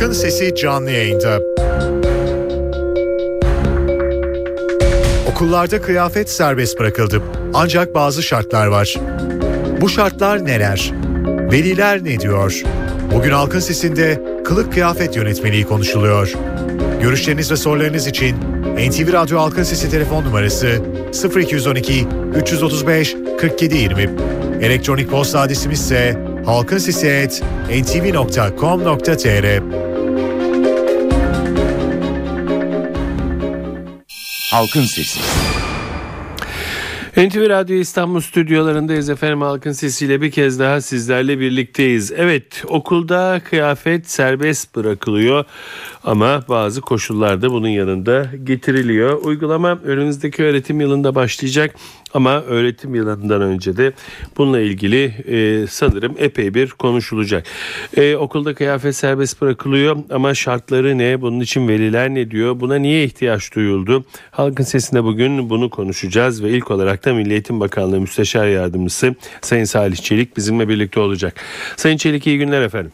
Halkın Sesi canlı yayında. Okullarda kıyafet serbest bırakıldı. Ancak bazı şartlar var. Bu şartlar neler? Veliler ne diyor? Bugün Halkın Sesi'nde kılık kıyafet yönetmeliği konuşuluyor. Görüşleriniz ve sorularınız için NTV Radyo Halkın Sesi telefon numarası 0212 335 4720. Elektronik posta adresimiz ise halkinsesi.ntv.com.tr Halkın Sesi. NTV Radyo İstanbul stüdyolarındayız efendim halkın sesiyle bir kez daha sizlerle birlikteyiz. Evet okulda kıyafet serbest bırakılıyor ama bazı koşullarda bunun yanında getiriliyor. Uygulama önümüzdeki öğretim yılında başlayacak ama öğretim yılından önce de bununla ilgili e, sanırım epey bir konuşulacak. E, okulda kıyafet serbest bırakılıyor ama şartları ne? Bunun için veliler ne diyor? Buna niye ihtiyaç duyuldu? Halkın sesinde bugün bunu konuşacağız ve ilk olarak da Milli Eğitim Bakanlığı Müsteşar Yardımcısı Sayın Salih Çelik bizimle birlikte olacak. Sayın Çelik iyi günler efendim.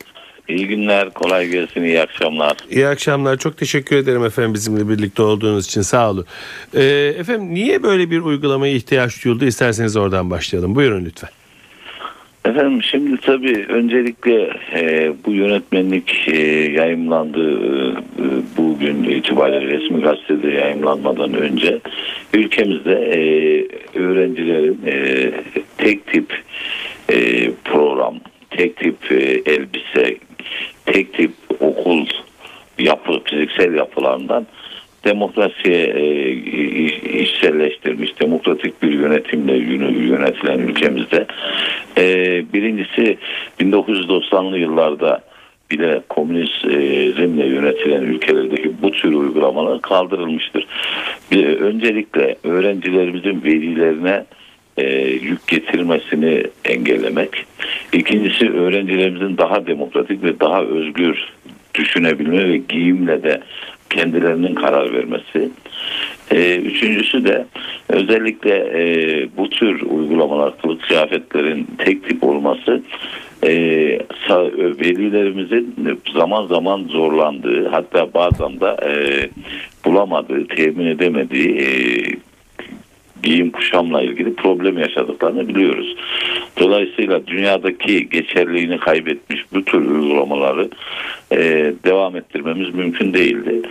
İyi günler, kolay gelsin, iyi akşamlar. İyi akşamlar. Çok teşekkür ederim efendim bizimle birlikte olduğunuz için. Sağ olun. Ee, efendim niye böyle bir uygulamaya ihtiyaç duyuldu? İsterseniz oradan başlayalım. Buyurun lütfen. Efendim şimdi tabii öncelikle e, bu yönetmenlik e, yayımlandı e, bugün itibariyle resmi gazetede yayımlanmadan önce ülkemizde e, öğrencilerin e, tek tip e, program, tek tip e, elbise, tek tip okul yapı, fiziksel yapılarından demokrasiye e, işselleştirmiş, demokratik bir yönetimle yönetilen ülkemizde. E, birincisi 1990'lı yıllarda bile komünizmle yönetilen ülkelerdeki bu tür uygulamalar kaldırılmıştır. Öncelikle öğrencilerimizin velilerine e, yük getirmesini engellemek. İkincisi öğrencilerimizin daha demokratik ve daha özgür düşünebilme ve giyimle de kendilerinin karar vermesi. E, üçüncüsü de özellikle e, bu tür uygulamalar, kılık kıyafetlerin tek tip olması e, velilerimizin zaman zaman zorlandığı hatta bazen de e, bulamadığı, temin edemediği e, giyim kuşamla ilgili problem yaşadıklarını biliyoruz. Dolayısıyla dünyadaki geçerliğini kaybetmiş bu tür uygulamaları e, devam ettirmemiz mümkün değildi.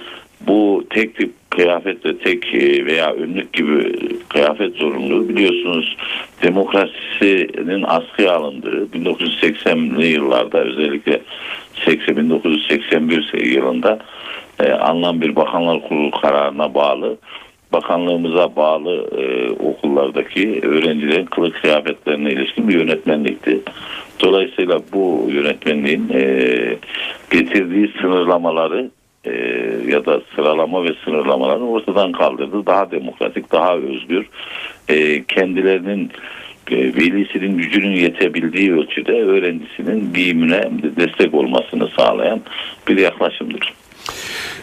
Bu tek tip kıyafet ve tek e, veya önlük gibi kıyafet zorunluluğu biliyorsunuz demokrasinin askıya alındığı 1980'li yıllarda özellikle 80, 1981 yılında e, alınan bir bakanlar kurulu kararına bağlı bakanlığımıza bağlı e, okullardaki öğrencilerin kılık kıyafetlerine ilişkin bir yönetmenlikti. Dolayısıyla bu yönetmenliğin e, getirdiği sınırlamaları e, ya da sıralama ve sınırlamaları ortadan kaldırdı. Daha demokratik, daha özgür, e, kendilerinin e, velisinin gücünün yetebildiği ölçüde öğrencisinin giyimine destek olmasını sağlayan bir yaklaşımdır.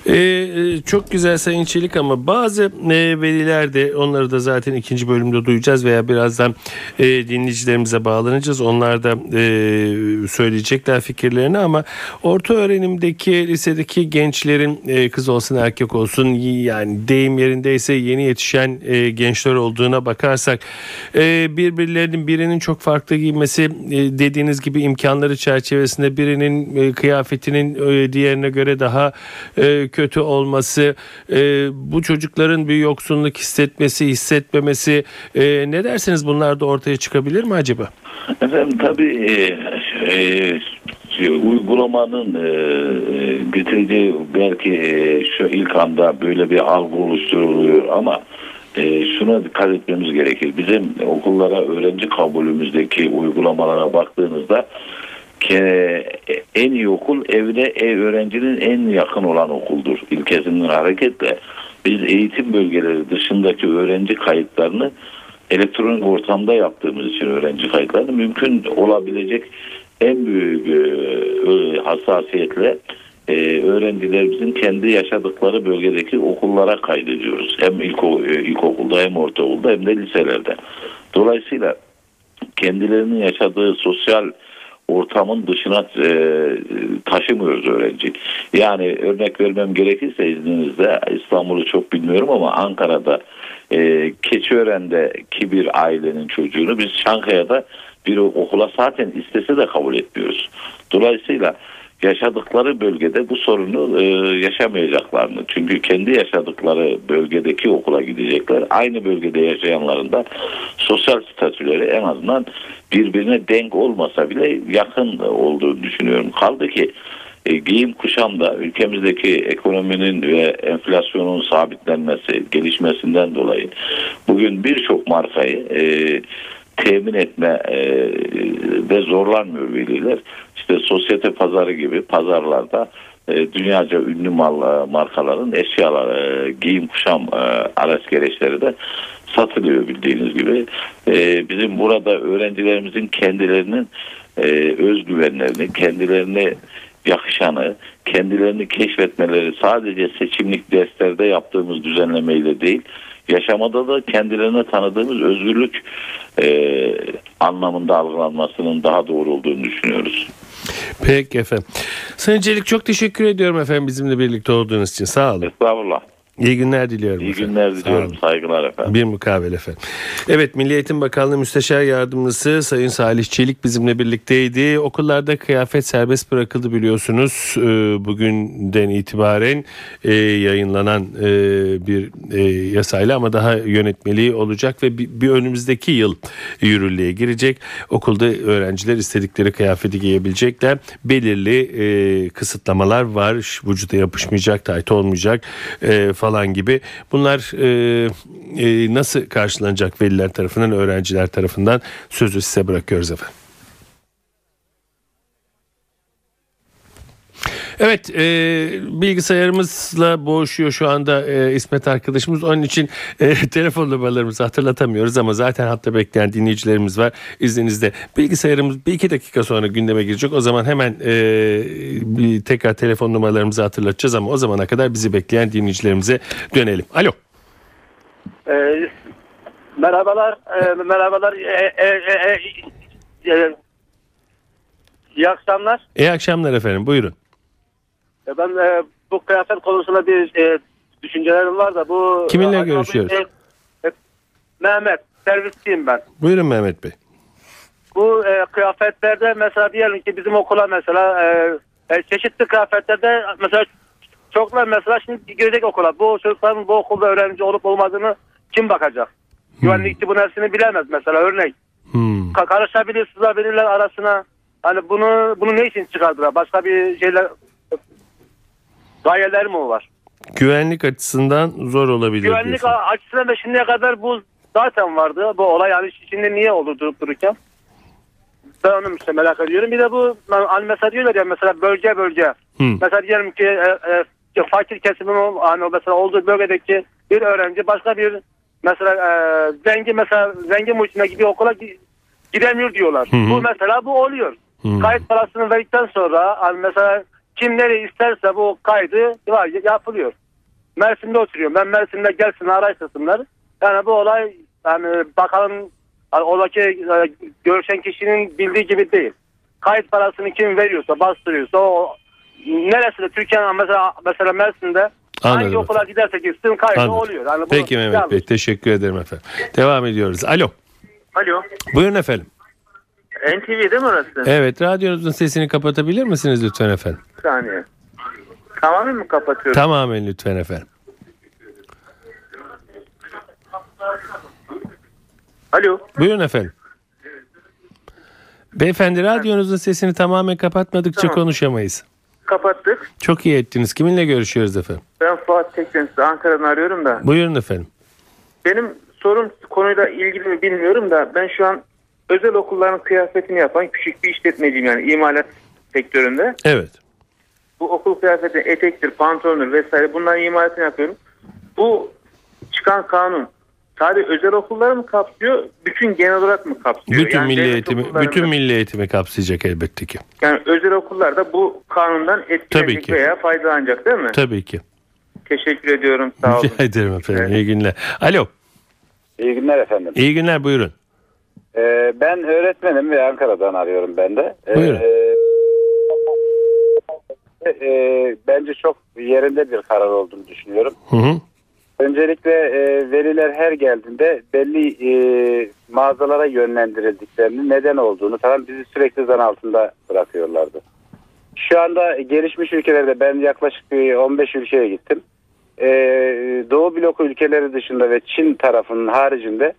Ee, çok güzel Sayın Çelik ama bazı e, veliler de onları da zaten ikinci bölümde duyacağız veya birazdan e, dinleyicilerimize bağlanacağız. Onlar da e, söyleyecekler fikirlerini ama orta öğrenimdeki lisedeki gençlerin e, kız olsun erkek olsun yani deyim yerindeyse yeni yetişen e, gençler olduğuna bakarsak e, birbirlerinin birinin çok farklı giymesi e, dediğiniz gibi imkanları çerçevesinde birinin e, kıyafetinin e, diğerine göre daha e, kötü olması, e, bu çocukların bir yoksunluk hissetmesi, hissetmemesi e, ne dersiniz bunlar da ortaya çıkabilir mi acaba? Efendim tabii e, e, şey, uygulamanın e, e, getirdiği belki e, şu ilk anda böyle bir algı oluşturuluyor ama e, şuna dikkat etmemiz gerekir. Bizim okullara öğrenci kabulümüzdeki uygulamalara baktığınızda en iyi okul evde ev öğrencinin en yakın olan okuldur ilkesinden hareketle biz eğitim bölgeleri dışındaki öğrenci kayıtlarını elektronik ortamda yaptığımız için öğrenci kayıtlarını mümkün olabilecek en büyük e, hassasiyetle e, öğrencilerimizin kendi yaşadıkları bölgedeki okullara kaydediyoruz. Hem ilk, e, ilkokulda hem ortaokulda hem de liselerde. Dolayısıyla kendilerinin yaşadığı sosyal ortamın dışına e, taşımıyoruz öğrenci. Yani örnek vermem gerekirse izninizle İstanbul'u çok bilmiyorum ama Ankara'da e, Keçiören'deki bir ailenin çocuğunu biz Çankaya'da bir okula zaten istese de kabul etmiyoruz. Dolayısıyla yaşadıkları bölgede bu sorunu e, yaşamayacaklarını çünkü kendi yaşadıkları bölgedeki okula gidecekler. Aynı bölgede yaşayanların da sosyal statüleri en azından birbirine denk olmasa bile yakın olduğunu düşünüyorum. Kaldı ki e, giyim kuşamda ülkemizdeki ekonominin ve enflasyonun sabitlenmesi, gelişmesinden dolayı bugün birçok markayı e, temin etme e, de zorlanmıyor veliler. İşte sosyete pazarı gibi pazarlarda e, dünyaca ünlü mal e, markaların eşyalar, giyim kuşam e, araç gereçleri de satılıyor bildiğiniz gibi. E, bizim burada öğrencilerimizin kendilerinin e, özgüvenlerini, kendilerine yakışanı, kendilerini keşfetmeleri sadece seçimlik derslerde yaptığımız düzenlemeyle değil, yaşamada da kendilerine tanıdığımız özgürlük e, anlamında algılanmasının daha doğru olduğunu düşünüyoruz. Peki efendim. Sayın Çelik çok teşekkür ediyorum efendim bizimle birlikte olduğunuz için. Sağ olun. Estağfurullah. İyi günler diliyorum İyi efendim. günler diliyorum. Saygılar efendim. Bir mukabele efendim. Evet Milli Eğitim Bakanlığı Müsteşar Yardımcısı Sayın Salih Çelik bizimle birlikteydi. Okullarda kıyafet serbest bırakıldı biliyorsunuz. Ee, Bugünden itibaren e, yayınlanan e, bir e, yasayla ama daha yönetmeliği olacak ve bir, önümüzdeki yıl yürürlüğe girecek. Okulda öğrenciler istedikleri kıyafeti giyebilecekler. Belirli kısıtlamalar var. Vücuda yapışmayacak, tayt olmayacak falan gibi. Bunlar e, e, nasıl karşılanacak veliler tarafından, öğrenciler tarafından sözü size bırakıyoruz efendim. Evet e, bilgisayarımızla boğuşuyor şu anda e, İsmet arkadaşımız. Onun için e, telefon numaralarımızı hatırlatamıyoruz ama zaten hatta bekleyen dinleyicilerimiz var. İzninizle bilgisayarımız bir iki dakika sonra gündeme girecek. O zaman hemen e, bir tekrar telefon numaralarımızı hatırlatacağız ama o zamana kadar bizi bekleyen dinleyicilerimize dönelim. Alo. Ee, merhabalar, e, merhabalar. E, e, e, e, e, iyi akşamlar. İyi akşamlar efendim buyurun. E, Ben e, bu kıyafet konusunda bir e, düşüncelerim var da bu... Kiminle e, görüşüyoruz? e, Mehmet, servisçiyim ben. Buyurun Mehmet Bey. Bu e, kıyafetlerde mesela diyelim ki bizim okula mesela e, e, çeşitli kıyafetlerde mesela çoklar mesela şimdi girecek okula. Bu çocukların bu okulda öğrenci olup olmadığını kim bakacak? Güvenlikçi bunun hepsini bilemez mesela örnek. Hmm. Ka- karışabilir, sızabilirler arasına. Hani bunu bunu ne için çıkardılar? Başka bir şeyler gayeler mi var? Güvenlik açısından zor olabilir Güvenlik diyorsun. açısından da şimdiye kadar bu zaten vardı bu olay. Yani şimdi niye oldu durup dururken? Ben onu işte merak ediyorum. Bir de bu hani mesela diyorlar ya mesela bölge bölge. Hı. Mesela diyelim ki e, e, fakir kesimin hani mesela olduğu bölgedeki bir öğrenci başka bir mesela e, zengin mesela zengin muhitindeki bir okula gi- gidemiyor diyorlar. Hı hı. Bu mesela bu oluyor. Hı. Kayıt parasını verdikten sonra hani mesela kim nereye isterse bu kaydı var, yapılıyor. Mersin'de oturuyorum. Ben Mersin'de gelsin araştırsınlar. Yani bu olay yani bakalım yani oradaki e, görüşen kişinin bildiği gibi değil. Kayıt parasını kim veriyorsa bastırıyorsa o neresinde Türkiye'nin mesela mesela Mersin'de hangi Anladım okula giderse gitsin kaydı Anladım. oluyor. Yani bu Peki Mehmet yanlış. Bey teşekkür ederim efendim. Devam ediyoruz. Alo. Alo. Buyurun efendim. NTV değil mi orası? Evet radyonuzun sesini kapatabilir misiniz lütfen efendim? Saniye. Tamamen mi kapatıyorum? Tamamen lütfen efendim. Alo. Buyurun efendim. Beyefendi radyonuzun sesini tamamen kapatmadıkça Tamam. konuşamayız. Kapattık. Çok iyi ettiniz. Kiminle görüşüyoruz efendim? Ben Fuat Tekden size Ankara'dan arıyorum da. Buyurun efendim. Benim sorum konuyla ilgili mi bilmiyorum da ben şu an özel okulların kıyafetini yapan küçük bir işletmeciyim yani imalat sektöründe. Evet. Bu okul kıyafeti etektir, pantolondur vesaire bunların imalatını yapıyorum. Bu çıkan kanun sadece özel okulları mı kapsıyor, bütün genel olarak mı kapsıyor? Bütün Yani milli eğitimi bütün milli eğitimi kapsayacak elbette ki. Yani özel okullar da bu kanundan etkilenecek ki. veya faydalanacak değil mi? Tabii ki. Teşekkür ediyorum. Sağ olun. Rica ederim efendim. İyi günler. Alo. İyi günler efendim. İyi günler buyurun. Ee, ben öğretmenim ve Ankara'dan arıyorum ben de. Ee, Buyurun. e, bence çok yerinde bir karar olduğunu düşünüyorum. Hı hı. Öncelikle e, veliler her geldiğinde belli e, mağazalara yönlendirildiklerini, neden olduğunu falan bizi sürekli zan altında bırakıyorlardı. Şu anda gelişmiş ülkelerde ben yaklaşık bir 15 ülkeye gittim. E, Doğu bloku ülkeleri dışında ve Çin tarafının haricinde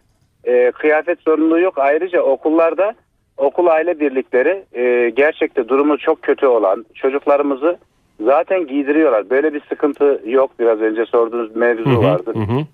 e, kıyafet zorunluluğu yok. Ayrıca okullarda okul aile birlikleri e, gerçekte durumu çok kötü olan çocuklarımızı zaten giydiriyorlar. Böyle bir sıkıntı yok. Biraz önce sorduğunuz mevzu Hı hı. vardı. Hı hı.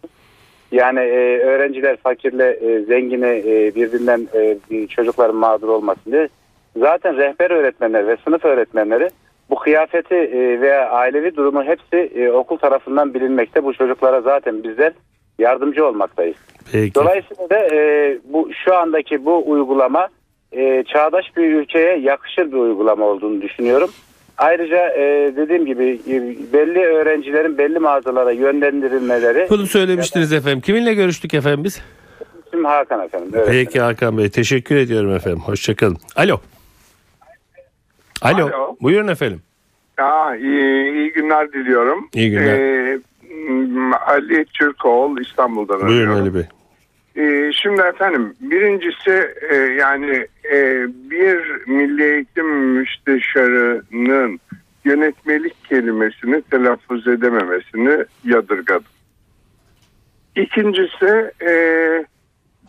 Yani e, öğrenciler fakirle e, zengini e, birbirinden e, çocukların mağdur olmasın diye. Zaten rehber öğretmenler ve sınıf öğretmenleri bu kıyafeti e, veya ailevi durumu hepsi e, okul tarafından bilinmekte. Bu çocuklara zaten bizler yardımcı olmaktayız. Peki. Dolayısıyla da e, bu şu andaki bu uygulama e, çağdaş bir ülkeye yakışır bir uygulama olduğunu düşünüyorum. Ayrıca e, dediğim gibi e, belli öğrencilerin belli mağazalara yönlendirilmeleri Bunu söylemiştiniz efendim. Kiminle görüştük efendim biz? Tüm Hakan efendim. Evet. Peki Hakan Bey teşekkür ediyorum efendim. Hoşçakalın. Alo. Alo. Alo. Buyurun efendim. Ya, iyi, iyi günler diliyorum. İyi günler. Ee, Ali Türkoğlu İstanbul'dan Buyurun arıyorum. Ali Bey. Ee, şimdi efendim birincisi e, yani e, bir milli eğitim müsteşarının yönetmelik kelimesini telaffuz edememesini yadırgadım. İkincisi e,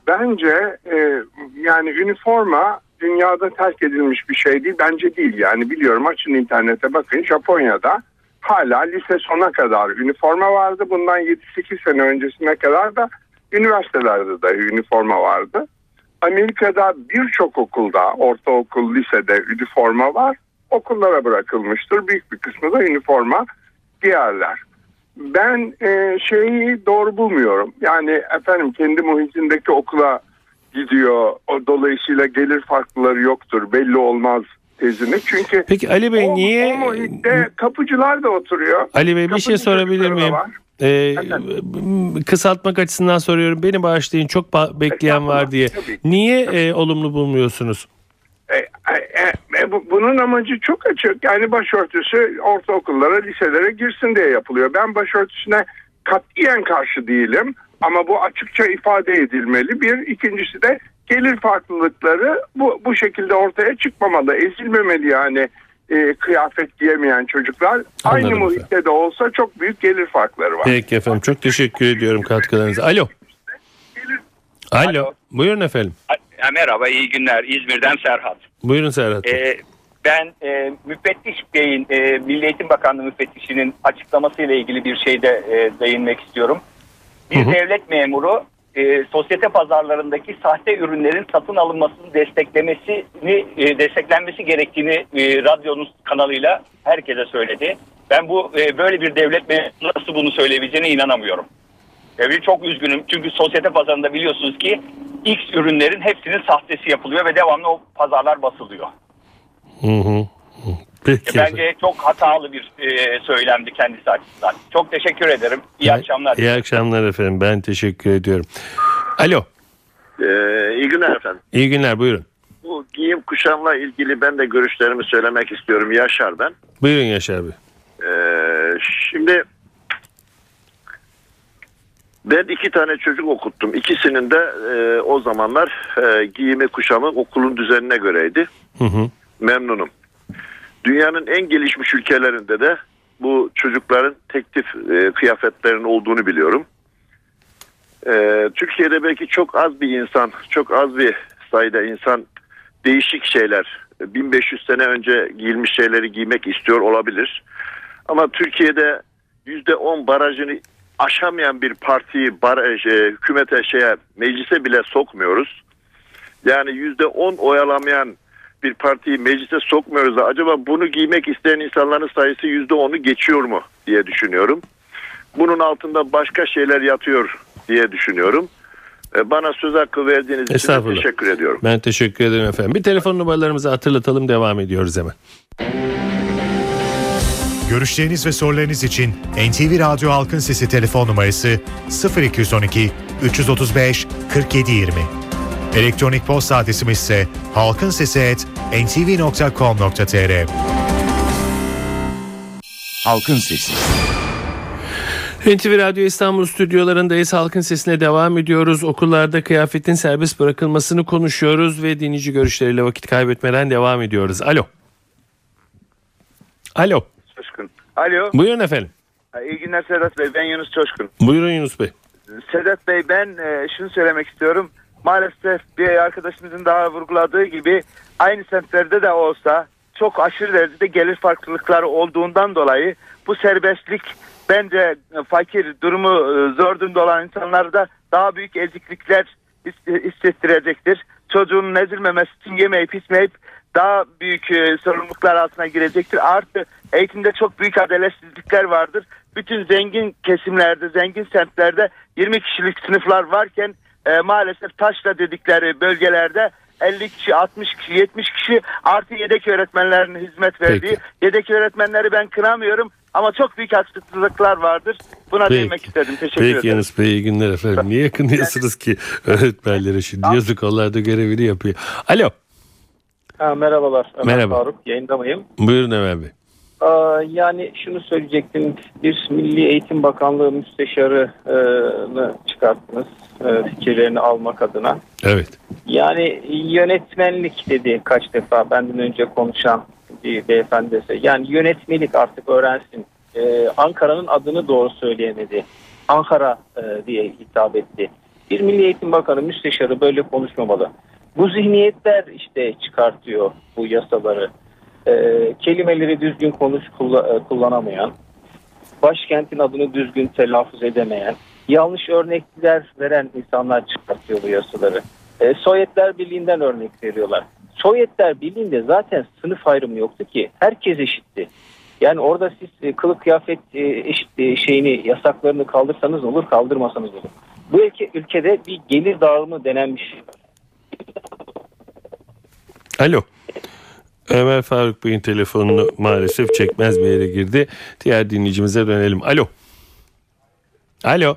bence yani üniforma dünyada terk edilmiş bir şey değil. Bence değil yani biliyorum açın internete bakın Japonya'da hala lise sona kadar üniforma vardı. Bundan 7-8 sene öncesine kadar da üniversitelerde dahi üniforma vardı. Amerika'da birçok okulda, ortaokul, lisede üniforma var. Okullara bırakılmıştır. Büyük bir kısmı da üniforma giyerler. Ben e, şeyi doğru bulmuyorum. Yani efendim kendi muhitindeki okula gidiyor. O dolayısıyla gelir farklıları yoktur. Belli olmaz tezini. Çünkü Peki Ali Bey o, niye o muhitte kapıcılar da oturuyor. Ali Bey bir şey Kapıcı sorabilir miyim? var. Ee, kısaltmak açısından soruyorum. Beni bağışlayın çok bekleyen var diye. Niye e, olumlu bulmuyorsunuz? E, e, e, bu- bunun amacı çok açık. Yani başörtüsü ortaokullara, liselere girsin diye yapılıyor. Ben başörtüsüne katiyen karşı değilim. Ama bu açıkça ifade edilmeli. Bir, ikincisi de gelir farklılıkları bu, bu şekilde ortaya çıkmamalı. Ezilmemeli yani e, kıyafet giyemeyen çocuklar. Aynı Anladım muhitte de olsa çok büyük gelir farkları var. Peki efendim çok teşekkür ediyorum katkılarınıza. Alo. Alo. Buyurun efendim. Ha, Merhaba, iyi günler. İzmir'den Serhat. Buyurun Serhat. Ee, ben e, müfettiş beyin, e, Milli Eğitim Bakanlığı müfettişinin açıklamasıyla ilgili bir şeyde e, değinmek istiyorum. Bir devlet memuru e, sosyete pazarlarındaki sahte ürünlerin satın alınmasını desteklemesini e, desteklenmesi gerektiğini e, radyonun kanalıyla herkese söyledi. Ben bu e, böyle bir devlet nasıl bunu söyleyebileceğine inanamıyorum. Ve çok üzgünüm çünkü sosyete pazarında biliyorsunuz ki X ürünlerin hepsinin sahtesi yapılıyor ve devamlı o pazarlar basılıyor. Hı hı. Peki. Bence çok hatalı bir e, söylemdi kendisi açısından. Çok teşekkür ederim. İyi akşamlar. İyi akşamlar efendim. Ben teşekkür ediyorum. Alo. Ee, iyi günler efendim. İyi günler buyurun. Bu giyim kuşamla ilgili ben de görüşlerimi söylemek istiyorum Yaşar ben. Buyurun Yaşar Bey. Ee, şimdi ben iki tane çocuk okuttum. İkisinin de e, o zamanlar e, giyimi kuşamı okulun düzenine göreydi. Hı hı. Memnunum. Dünyanın en gelişmiş ülkelerinde de bu çocukların tektif e, kıyafetlerin olduğunu biliyorum. E, Türkiye'de belki çok az bir insan, çok az bir sayıda insan değişik şeyler, 1500 sene önce giyilmiş şeyleri giymek istiyor olabilir. Ama Türkiye'de %10 barajını aşamayan bir partiyi baraj, e, hükümete şeye meclise bile sokmuyoruz. Yani %10 oyalamayan bir partiyi meclise sokmuyoruz da acaba bunu giymek isteyen insanların sayısı %10'u geçiyor mu diye düşünüyorum. Bunun altında başka şeyler yatıyor diye düşünüyorum. E, Bana söz hakkı verdiğiniz için teşekkür ediyorum. Ben teşekkür ederim efendim. Bir telefon numaralarımızı hatırlatalım devam ediyoruz hemen. Görüşleriniz ve sorularınız için NTV Radyo Halkın Sesi telefon numarası 0212 335 4720. Elektronik posta adresimiz ise halkinsesi@ntv.com.tr. Halkın Sesi. NTV Radyo İstanbul stüdyolarındayız. Halkın sesine devam ediyoruz. Okullarda kıyafetin serbest bırakılmasını konuşuyoruz ve dinleyici görüşleriyle vakit kaybetmeden devam ediyoruz. Alo. Alo. Coşkun. Alo. Buyurun efendim. İyi günler Sedat Bey. Ben Yunus Coşkun. Buyurun Yunus Bey. Sedat Bey ben e, şunu söylemek istiyorum. Maalesef bir arkadaşımızın daha vurguladığı gibi aynı semtlerde de olsa çok aşırı derecede gelir farklılıkları olduğundan dolayı bu serbestlik bence fakir durumu e, zor durumda olan insanlarda daha büyük eziklikler his- hissettirecektir. Çocuğun ezilmemesi için yemeyip içmeyip daha büyük e, sorumluluklar altına girecektir. Artı eğitimde çok büyük adaletsizlikler vardır. Bütün zengin kesimlerde, zengin semtlerde 20 kişilik sınıflar varken e, maalesef taşla dedikleri bölgelerde 50 kişi, 60 kişi, 70 kişi artı yedek öğretmenlerin hizmet verdiği. Peki. Yedek öğretmenleri ben kınamıyorum ama çok büyük haksızlıklar vardır. Buna Peki. değinmek istedim. Teşekkür Peki ederim. Yunus Bey iyi günler efendim. Niye kınıyorsunuz ki öğretmenlere şimdi? Yazık onlar da görevini yapıyor. Alo. Ha, merhabalar. Ömer Merhaba. Faruk. Yayında mıyım? Buyurun Ömer Bey. Yani şunu söyleyecektim. Bir Milli Eğitim Bakanlığı müsteşarını çıkarttınız. e, fikirlerini almak adına. Evet. Yani yönetmenlik dedi kaç defa benden önce konuşan bir beyefendi ise. Yani yönetmelik artık öğrensin. Ee, Ankara'nın adını doğru söyleyemedi. Ankara e, diye hitap etti. Bir Milli Eğitim Bakanı müsteşarı böyle konuşmamalı. Bu zihniyetler işte çıkartıyor bu yasaları. Ee, kelimeleri düzgün konuş kulla- e, kullanamayan, başkentin adını düzgün telaffuz edemeyen, yanlış örnekler veren insanlar çıkartıyor bu yasaları. E, Sovyetler Birliği'nden örnek veriyorlar. Sovyetler Birliği'nde zaten sınıf ayrımı yoktu ki. Herkes eşitti. Yani orada siz e, kılık kıyafet e, eşit e, şeyini yasaklarını kaldırsanız olur, kaldırmasanız olur. Bu ülke, ülkede bir gelir dağılımı denen bir şey. Alo. Ömer Faruk Bey'in telefonunu maalesef çekmez bir yere girdi. Diğer dinleyicimize dönelim. Alo. Alo.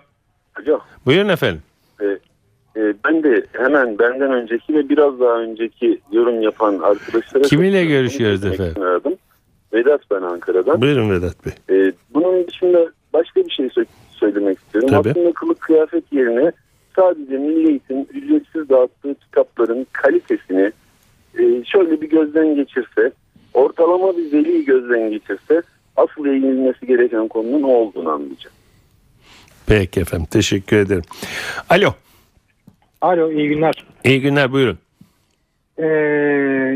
Alo. Buyurun efendim. Ee, e, ben de hemen benden önceki ve biraz daha önceki yorum yapan arkadaşlara... Kiminle görüşüyoruz efendim? aradım. Vedat ben Ankara'dan. Buyurun Vedat Bey. Ee, bunun dışında başka bir şey sö- söylemek istiyorum. Tabii. Aslında kılık kıyafet yerine sadece Milli Eğitim ücretsiz dağıttığı kitapların kalitesini e, şöyle bir gözden geçirse, ortalama bir veli gözden geçirse asıl eğilmesi gereken konunun o olduğunu anlayacak. Peki efendim. Teşekkür ederim. Alo. Alo iyi günler. İyi günler buyurun. Ee,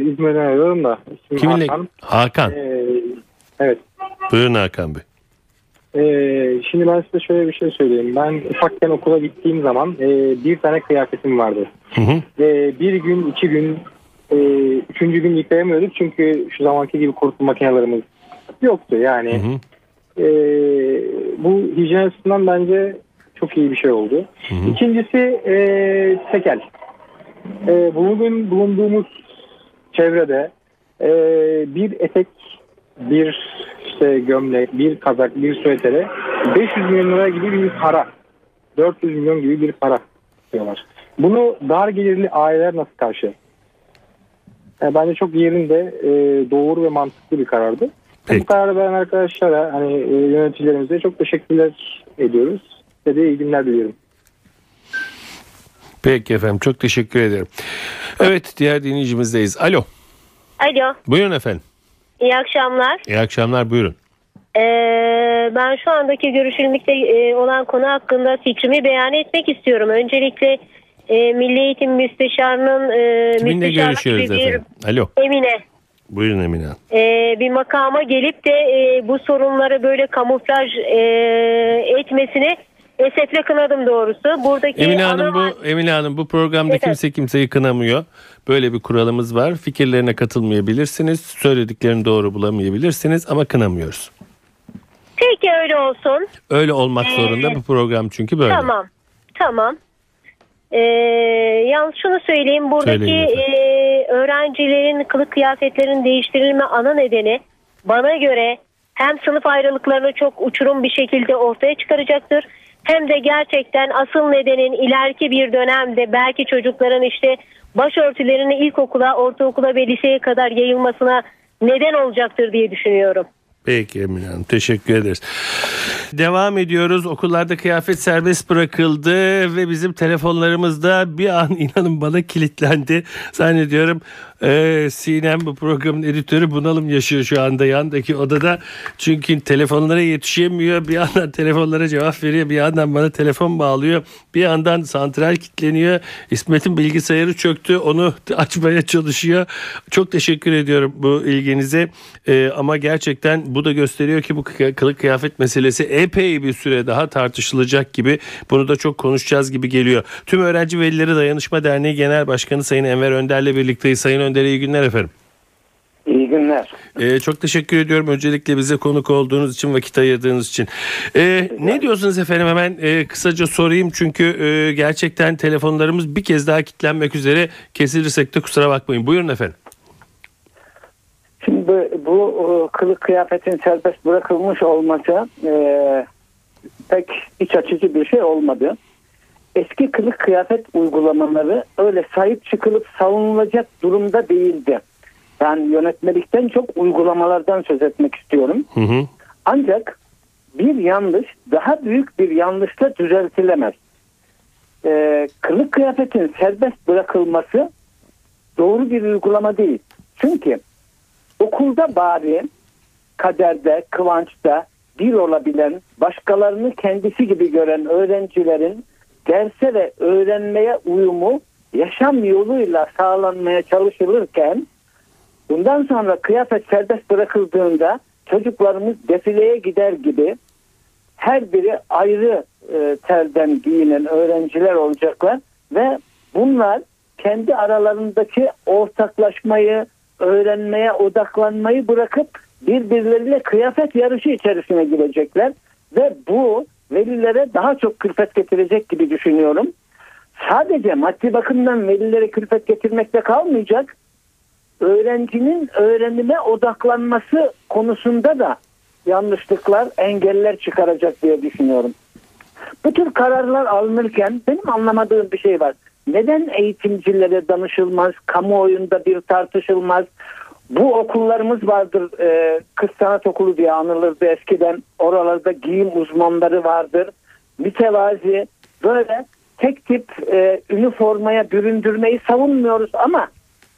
İzmir'den arıyorum da. İsmim Kiminle? Hakan. Hakan. Ee, evet. Buyurun Hakan Bey. Ee, şimdi ben size şöyle bir şey söyleyeyim. Ben ufakken okula gittiğim zaman e, bir tane kıyafetim vardı. Hı hı. Ve bir gün, iki gün, e, üçüncü gün yıkayamıyorduk. Çünkü şu zamanki gibi kurutma makinelerimiz yoktu. Yani Hı hı. e, bu hijyen açısından bence çok iyi bir şey oldu. İkincisi e, tekel. E, bugün bulunduğumuz çevrede e, bir etek, bir işte gömlek, bir kazak, bir süvetere 500 milyon lira gibi bir para. 400 milyon gibi bir para diyorlar. Bunu dar gelirli aileler nasıl karşı? Yani bence çok yerinde e, doğru ve mantıklı bir karardı. Bu kararı veren arkadaşlara hani e, yöneticilerimize çok teşekkürler ediyoruz. Size de iyi günler diliyorum. Peki efendim. Çok teşekkür ederim. Evet diğer dinleyicimizdeyiz. Alo. Alo, Buyurun efendim. iyi akşamlar. İyi akşamlar buyurun. Ee, ben şu andaki görüşülmekte e, olan konu hakkında fikrimi beyan etmek istiyorum. Öncelikle e, Milli Eğitim Müsteşarı'nın e, Kiminle görüşüyoruz bir- efendim? Alo. Emine Buyurun Emine e, bir makama gelip de e, bu sorunları böyle kamuflaj e, etmesini esefle kınadım doğrusu. Buradaki Emine ana Hanım bu Emine Hanım bu programda Evet. kimse kimseyi kınamıyor. Böyle bir kuralımız var. Fikirlerine katılmayabilirsiniz. Söylediklerini doğru bulamayabilirsiniz ama kınamıyoruz. Peki öyle olsun. Öyle olmak Ee, zorunda bu program çünkü böyle. Tamam. Tamam. Ee, yalnız şunu söyleyeyim. Buradaki e, öğrencilerin kılık kıyafetlerinin değiştirilme ana nedeni bana göre hem sınıf ayrılıklarını çok uçurum bir şekilde ortaya çıkaracaktır. hem de gerçekten asıl nedenin ileriki bir dönemde belki çocukların işte başörtülerinin ilkokula, ortaokula ve liseye kadar yayılmasına neden olacaktır diye düşünüyorum. Peki Emine Hanım teşekkür ederiz. Devam ediyoruz. Okullarda kıyafet serbest bırakıldı ve bizim telefonlarımızda bir an inanın bana kilitlendi. Zannediyorum e, Sinem bu programın editörü bunalım yaşıyor şu anda yandaki odada. Çünkü telefonlara yetişemiyor. Bir yandan telefonlara cevap veriyor. Bir yandan bana telefon bağlıyor. Bir yandan santral kilitleniyor. İsmet'in bilgisayarı çöktü. Onu açmaya çalışıyor. Çok teşekkür ediyorum bu ilginize. E, ama gerçekten bu da gösteriyor ki bu kılık kıyafet meselesi epey bir süre daha tartışılacak gibi. Bunu da çok konuşacağız gibi geliyor. Tüm Öğrenci Velileri Dayanışma Derneği Genel Başkanı Sayın Enver Önder'le birlikteyiz. Sayın Önder'e iyi günler efendim. İyi günler. Ee, çok teşekkür ediyorum öncelikle bize konuk olduğunuz için vakit ayırdığınız için. Ee, ne diyorsunuz efendim hemen e, kısaca sorayım çünkü e, gerçekten telefonlarımız bir kez daha kilitlenmek üzere kesilirsek de kusura bakmayın. Buyurun efendim. Şimdi bu, bu kılık kıyafetin serbest bırakılmış olması e, pek iç açıcı bir şey olmadı. Eski kılık kıyafet uygulamaları öyle sahip çıkılıp savunulacak durumda değildi. Ben yönetmelikten çok uygulamalardan söz etmek istiyorum. Hı hı. Ancak bir yanlış daha büyük bir yanlışla düzeltilemez. Ee, kılık kıyafetin serbest bırakılması doğru bir uygulama değil. Çünkü okulda bari kaderde, kıvançta bir olabilen, başkalarını kendisi gibi gören öğrencilerin derse ve öğrenmeye uyumu yaşam yoluyla sağlanmaya çalışılırken bundan sonra kıyafet serbest bırakıldığında çocuklarımız defileye gider gibi her biri ayrı e, terden giyinen öğrenciler olacaklar ve bunlar kendi aralarındaki ortaklaşmayı, öğrenmeye odaklanmayı bırakıp birbirleriyle kıyafet yarışı içerisine girecekler ve bu velilere daha çok külfet getirecek gibi düşünüyorum. Sadece maddi bakımdan velilere külfet getirmekte kalmayacak. Öğrencinin öğrenime odaklanması konusunda da yanlışlıklar, engeller çıkaracak diye düşünüyorum. Bu tür kararlar alınırken benim anlamadığım bir şey var. Neden eğitimcilere danışılmaz, kamuoyunda bir tartışılmaz? Bu okullarımız vardır, e, kız sanat okulu diye anılırdı eskiden. Oralarda giyim uzmanları vardır. Mütevazi, böyle tek tip e, üniformaya büründürmeyi savunmuyoruz ama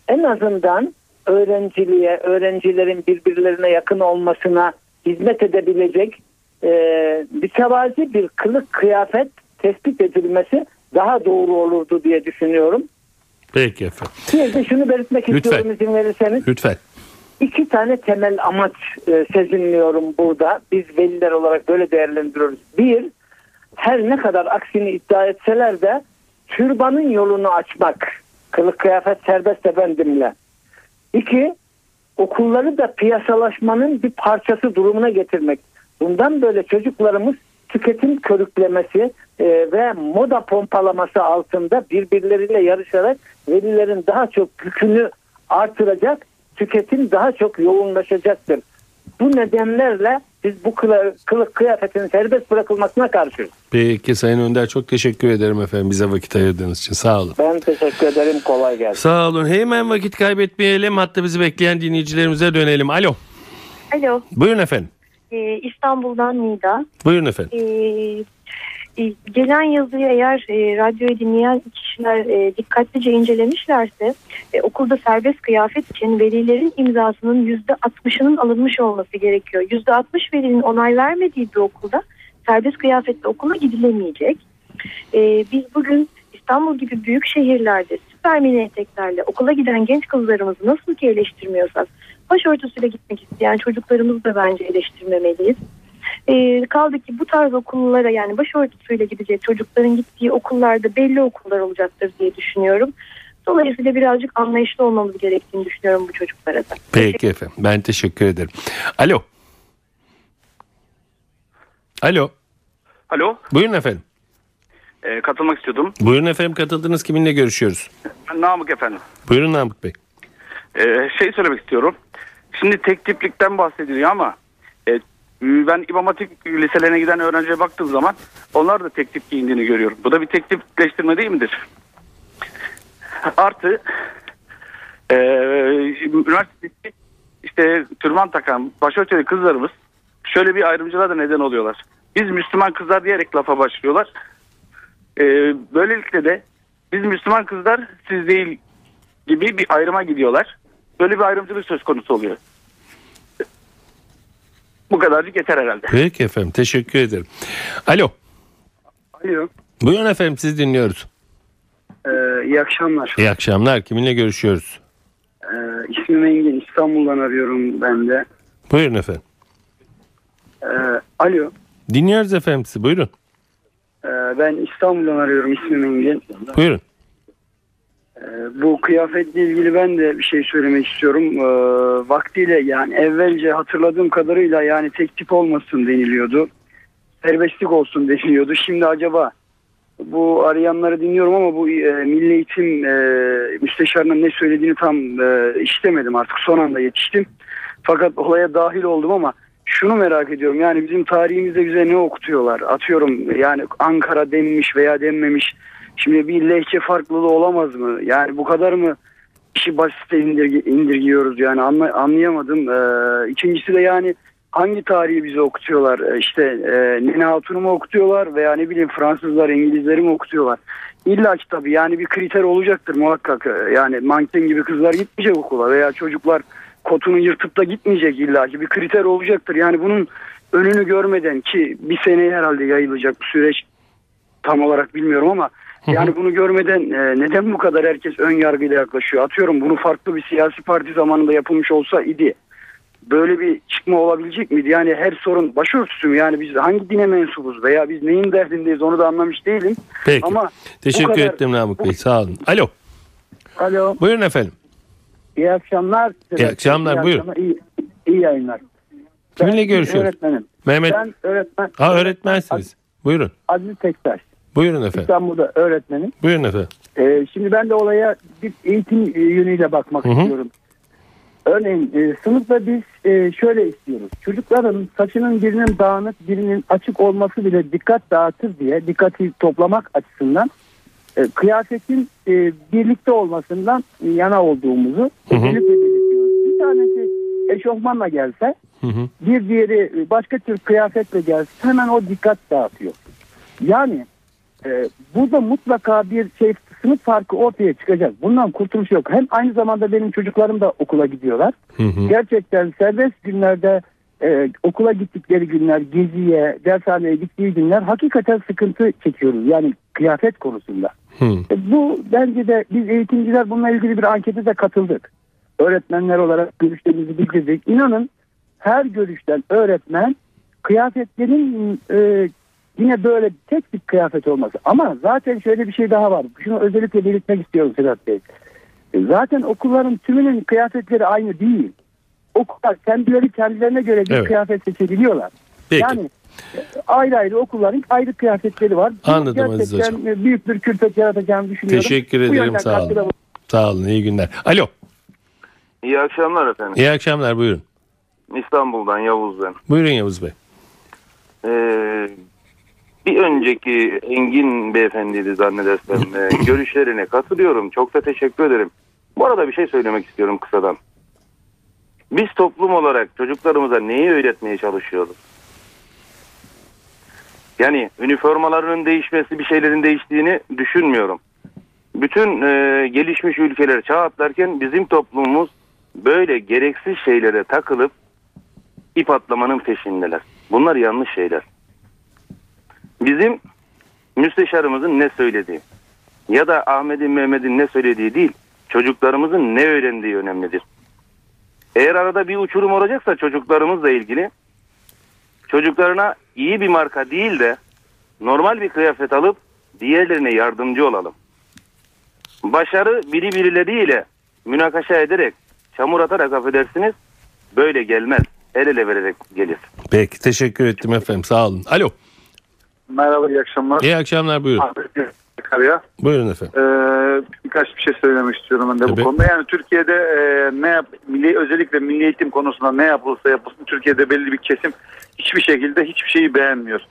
en azından öğrenciliğe, öğrencilerin birbirlerine yakın olmasına hizmet edebilecek e, mütevazi bir kılık kıyafet tespit edilmesi daha doğru olurdu diye düşünüyorum. Peki efendim. Bir de şunu belirtmek Lütfen. istiyorum izin verirseniz. Lütfen. İki tane temel amaç e, sezinliyorum burada. Biz veliler olarak böyle değerlendiriyoruz. Bir, her ne kadar aksini iddia etseler de türbanın yolunu açmak. Kılık kıyafet serbest efendimle. İki, okulları da piyasalaşmanın bir parçası durumuna getirmek. Bundan böyle çocuklarımız tüketim körüklemesi e, ve moda pompalaması altında birbirleriyle yarışarak velilerin daha çok yükünü artıracak, tüketim daha çok yoğunlaşacaktır. Bu nedenlerle biz bu kılık kıyafetin serbest bırakılmasına karşıyız. Peki Sayın Önder çok teşekkür ederim efendim bize vakit ayırdığınız için sağ olun. Ben teşekkür ederim. Kolay gelsin. Sağ olun. Hemen vakit kaybetmeyelim. Hatta bizi bekleyen dinleyicilerimize dönelim. Alo. Alo, Buyurun efendim. E, İstanbul'dan Nida. Buyurun efendim. E, e, gelen yazıyı eğer e, radyoyu dinleyen kişiler e, dikkatlice incelemişlerse e, okulda serbest kıyafet için velilerin imzasının yüzde 60'ının alınmış olması gerekiyor. Yüzde 60 velinin onay vermediği bir okulda serbest kıyafetle okula gidilemeyecek. E, biz bugün İstanbul gibi büyük şehirlerde süper mini eteklerle okula giden genç kızlarımızı nasıl ki eleştirmiyorsak başörtüsüyle gitmek isteyen çocuklarımızı da bence eleştirmemeliyiz. E, kaldı ki bu tarz okullara yani başörtüsüyle gidecek çocukların gittiği okullarda belli okullar olacaktır diye düşünüyorum. Dolayısıyla birazcık anlayışlı olmamız gerektiğini düşünüyorum bu çocuklara da. Peki efendim. Ben teşekkür ederim. Alo. Alo. Alo, Buyurun efendim. E, katılmak istiyordum. Buyurun efendim katıldınız. Kiminle görüşüyoruz? Namık efendim. Buyurun Namık Bey. E, şey söylemek istiyorum. Şimdi tek tiplikten bahsediliyor ama e, Ben İmam Hatip liselerine giden öğrenciye baktığım zaman onlar da tek tip giyindiğini görüyorum. Bu da bir tek tipleştirme değil midir? Artı e, üniversitedeki işte türban takan başörtülü kızlarımız şöyle bir ayrımcılığa da neden oluyorlar. Biz Müslüman kızlar diyerek lafa başlıyorlar. E, böylelikle de biz Müslüman kızlar siz değil gibi bir ayrıma gidiyorlar. Böyle bir ayrımcılık söz konusu oluyor. Bu kadarcık yeter herhalde. Peki efendim teşekkür ederim. Alo. Alo. Buyurun efendim siz dinliyoruz. Ee, iyi akşamlar. İyi akşamlar. Kiminle görüşüyoruz? Ee, ismim Engin. İstanbul'dan arıyorum ben de. Buyurun efendim. Ee, alo. Dinliyoruz efendim sizi. Buyurun. Ee, ben İstanbul'dan arıyorum. İsmim Engin. Buyurun. Ee, bu kıyafetle ilgili ben de bir şey söylemek istiyorum. Ee, vaktiyle yani evvelce hatırladığım kadarıyla yani tek tip olmasın deniliyordu. Serbestlik olsun deniliyordu. Şimdi acaba bu arayanları dinliyorum ama bu e, Milli Eğitim e, Müsteşarının ne söylediğini tam e, işlemedim artık son anda yetiştim. Fakat olaya dahil oldum ama şunu merak ediyorum yani bizim tarihimizde bize ne okutuyorlar? Atıyorum yani Ankara denmiş veya denmemiş. Şimdi bir lehçe farklılığı olamaz mı? Yani bu kadar mı işi basite indirgi, indirgiyoruz yani anla, anlayamadım. Ee, ikincisi de yani hangi tarihi bize okutuyorlar? Ee, işte e, Nene Hatun'u mu okutuyorlar veya ne bileyim Fransızlar, İngilizleri mi okutuyorlar? İlla ki tabii yani bir kriter olacaktır muhakkak. Ee, Yani manken gibi kızlar gitmeyecek okula veya çocuklar kotunu yırtıp da gitmeyecek illa ki bir kriter olacaktır. Yani bunun önünü görmeden ki bir seneye herhalde yayılacak bu süreç tam olarak bilmiyorum ama yani bunu görmeden e, neden bu kadar herkes ön yargıyla yaklaşıyor? Atıyorum bunu farklı bir siyasi parti zamanında yapılmış olsa idi. Böyle bir çıkma olabilecek miydi? Yani her sorun başörtüsü mü? Yani biz hangi dine mensubuz veya biz neyin derdindeyiz onu da anlamış değilim. Peki. Ama Teşekkür kadar- ettim Namık Bey. Sağ olun. Alo. Alo. Buyurun efendim. İyi akşamlar. İyi akşamlar, buyurun. akşamlar, iyi, iyi yayınlar. Kiminle Ben görüşüyoruz? Öğretmenim. Mehmet. Ben öğretmen. Ha öğretmensiniz. Buyurun. Aziz Tektaş. Buyurun efendim. İstanbul'da öğretmenim. Buyurun efendim. Ee, şimdi ben de olaya bir eğitim e, yönüyle bakmak Hı hı. istiyorum. Örneğin e, sınıfta biz e, şöyle istiyoruz. Çocukların saçının birinin dağınık birinin açık olması bile dikkat dağıtır diye dikkati toplamak açısından e, kıyafetin e, birlikte olmasından yana olduğumuzu özellikle belirtiyoruz. Bir tanesi eşofmanla gelse bir diğeri e, başka tür kıyafetle gelse hemen o dikkat dağıtıyor. Yani e, burada mutlaka bir şey sınıf farkı ortaya çıkacak. Bundan kurtuluş yok. Hem aynı zamanda benim çocuklarım da okula gidiyorlar. Gerçekten serbest günlerde e, okula gittikleri günler, geziye, dershaneye gittiği günler hakikaten sıkıntı çekiyoruz. Yani kıyafet konusunda. E, bu bence de biz eğitimciler bununla ilgili bir ankete de katıldık. Öğretmenler olarak görüşlerimizi bildirdik. İnanın her görüşten öğretmen kıyafetlerin e, yine böyle tek bir kıyafet olması. Ama zaten şöyle bir şey daha var. Şunu özellikle belirtmek istiyorum Sedat Bey. E, Zaten okulların tümünün kıyafetleri aynı değil. Okullar kendileri kendilerine göre bir Evet. kıyafet seçebiliyorlar. Peki. Yani e, ayrı ayrı okulların ayrı kıyafetleri var. Anladım Aziz Gerçekten e, büyük bir külfet yaratacağını düşünüyorum. Teşekkür ederim. Sağ olun. Sağ olun. İyi günler. Alo. İyi akşamlar efendim. İyi akşamlar. Buyurun. İstanbul'dan Yavuz ben. Buyurun Yavuz Bey. Ee, bir önceki Engin beyefendiydi zannedersem. Ee, görüşlerine katılıyorum. Çok da teşekkür ederim. Bu arada bir şey söylemek istiyorum kısadan. Biz toplum olarak çocuklarımıza neyi öğretmeye çalışıyoruz? Yani üniformalarının değişmesi bir şeylerin değiştiğini düşünmüyorum. Bütün e, gelişmiş ülkeler çağ atlarken bizim toplumumuz böyle gereksiz şeylere takılıp ip atlamanın peşindeler. Bunlar yanlış şeyler. Bizim müsteşarımızın ne söylediği ya da Ahmet'in Mehmet'in ne söylediği değil, çocuklarımızın ne öğrendiği önemlidir. Eğer arada bir uçurum olacaksa çocuklarımızla ilgili çocuklarına iyi bir marka değil de normal bir kıyafet alıp diğerlerine yardımcı olalım. Başarı biri birileriyle münakaşa ederek, çamur atarak affedersiniz böyle gelmez. El ele vererek gelir. Peki teşekkür ettim efendim. Sağ olun. Alo. Merhaba iyi akşamlar. İyi akşamlar buyurun. Sakarya. Buyurun efendim. Ee, birkaç bir şey söylemek istiyorum ben de Tabii. bu konuda. Yani Türkiye'de e, ne yap, milli özellikle milli eğitim konusunda ne yapılırsa yapılsın Türkiye'de belli bir kesim hiçbir şekilde hiçbir şeyi beğenmiyor.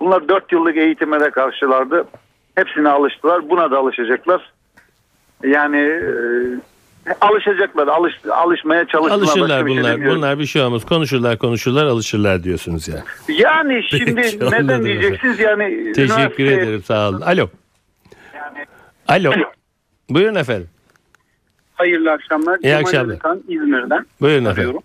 Bunlar 4 yıllık eğitime de karşılardı. Hepsine alıştılar. Buna da alışacaklar. Yani e, alışacaklar. Alış, alışmaya çalışsınlar. Başka Alışırlar şey bunlar. demiyorum. bunlar bir şey olmaz. Konuşurlar konuşurlar alışırlar diyorsunuz yani. Yani şimdi Peki, neden diyeceksiniz yani Teşekkür üniversite- ederim sağ olun. Alo. Alo. Buyurun efendim. Hayırlı akşamlar. İyi Cemal akşamlar. Özkan, İzmir'den. Buyurun efendim.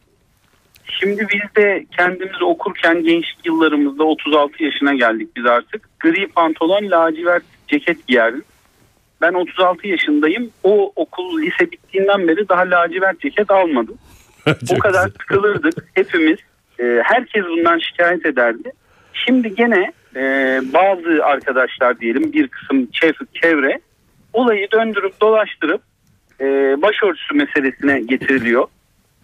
Şimdi biz de kendimiz okurken gençlik yıllarımızda 36 yaşına geldik biz artık. Gri pantolon, lacivert ceket giyerdik. Ben 36 yaşındayım. O okul lise bittiğinden beri daha lacivert ceket almadım. o kadar sıkılırdık hepimiz. Ee, herkes bundan şikayet ederdi. Şimdi gene e, bazı arkadaşlar diyelim bir kısım çev- çevre olayı döndürüp dolaştırıp e, başörtüsü meselesine getiriliyor.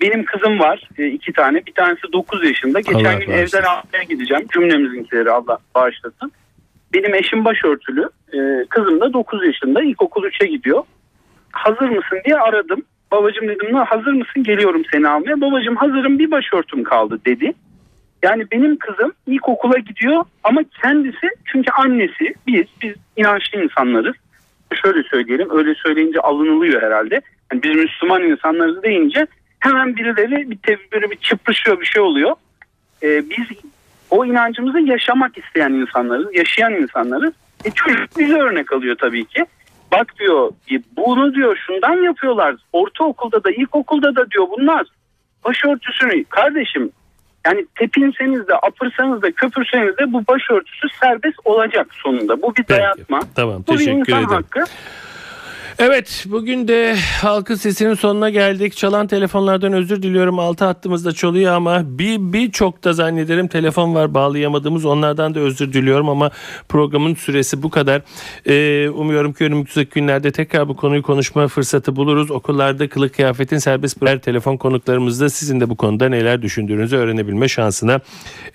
Benim kızım var e, iki tane. Bir tanesi 9 yaşında. Geçen Allah gün bağışlasın. evden almaya gideceğim. Cümlemizinkileri Allah bağışlasın. Benim eşim başörtülü. E, kızım da 9 yaşında. İlkokul 3'e gidiyor. Hazır mısın diye aradım. Babacım dedim "Na, hazır mısın geliyorum seni almaya. Babacım hazırım bir başörtüm kaldı dedi. Yani benim kızım ilkokula gidiyor ama kendisi çünkü annesi biz biz inançlı insanlarız. Şöyle söyleyelim öyle söyleyince alınılıyor herhalde. Yani biz Müslüman insanlarız deyince hemen birileri bir böyle bir çıprışıyor bir şey oluyor. Ee, biz o inancımızı yaşamak isteyen insanlarız, yaşayan insanlarız. E çocuk bize örnek alıyor tabii ki. Bak diyor e, bunu diyor şundan yapıyorlar. Ortaokulda da ilkokulda da diyor bunlar. Başörtüsünü kardeşim yani tepinseniz de apırsanız da köpürseniz de bu başörtüsü serbest olacak sonunda. Bu bir dayatma. Tamam Bu bir insan ederim. hakkı. Evet bugün de halkın sesinin sonuna geldik. Çalan telefonlardan özür diliyorum. Altı hattımızda çalıyor ama bir birçok da zannederim telefon var bağlayamadığımız. Onlardan da özür diliyorum ama programın süresi bu kadar. Ee, umuyorum ki önümüzdeki günlerde tekrar bu konuyu konuşma fırsatı buluruz. Okullarda kılık kıyafetin serbest bırak telefon konuklarımızda sizin de bu konuda neler düşündüğünüzü öğrenebilme şansına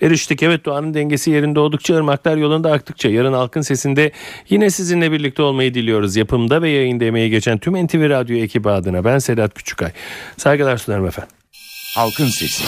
eriştik. Evet doğanın dengesi yerinde oldukça ırmaklar yolunda aktıkça yarın halkın sesinde yine sizinle birlikte olmayı diliyoruz. Yapımda ve yayında emeği geçen tüm NTV Radyo ekibi adına ben Sedat Küçükay. Saygılar sunarım efendim. Halkın Sesi.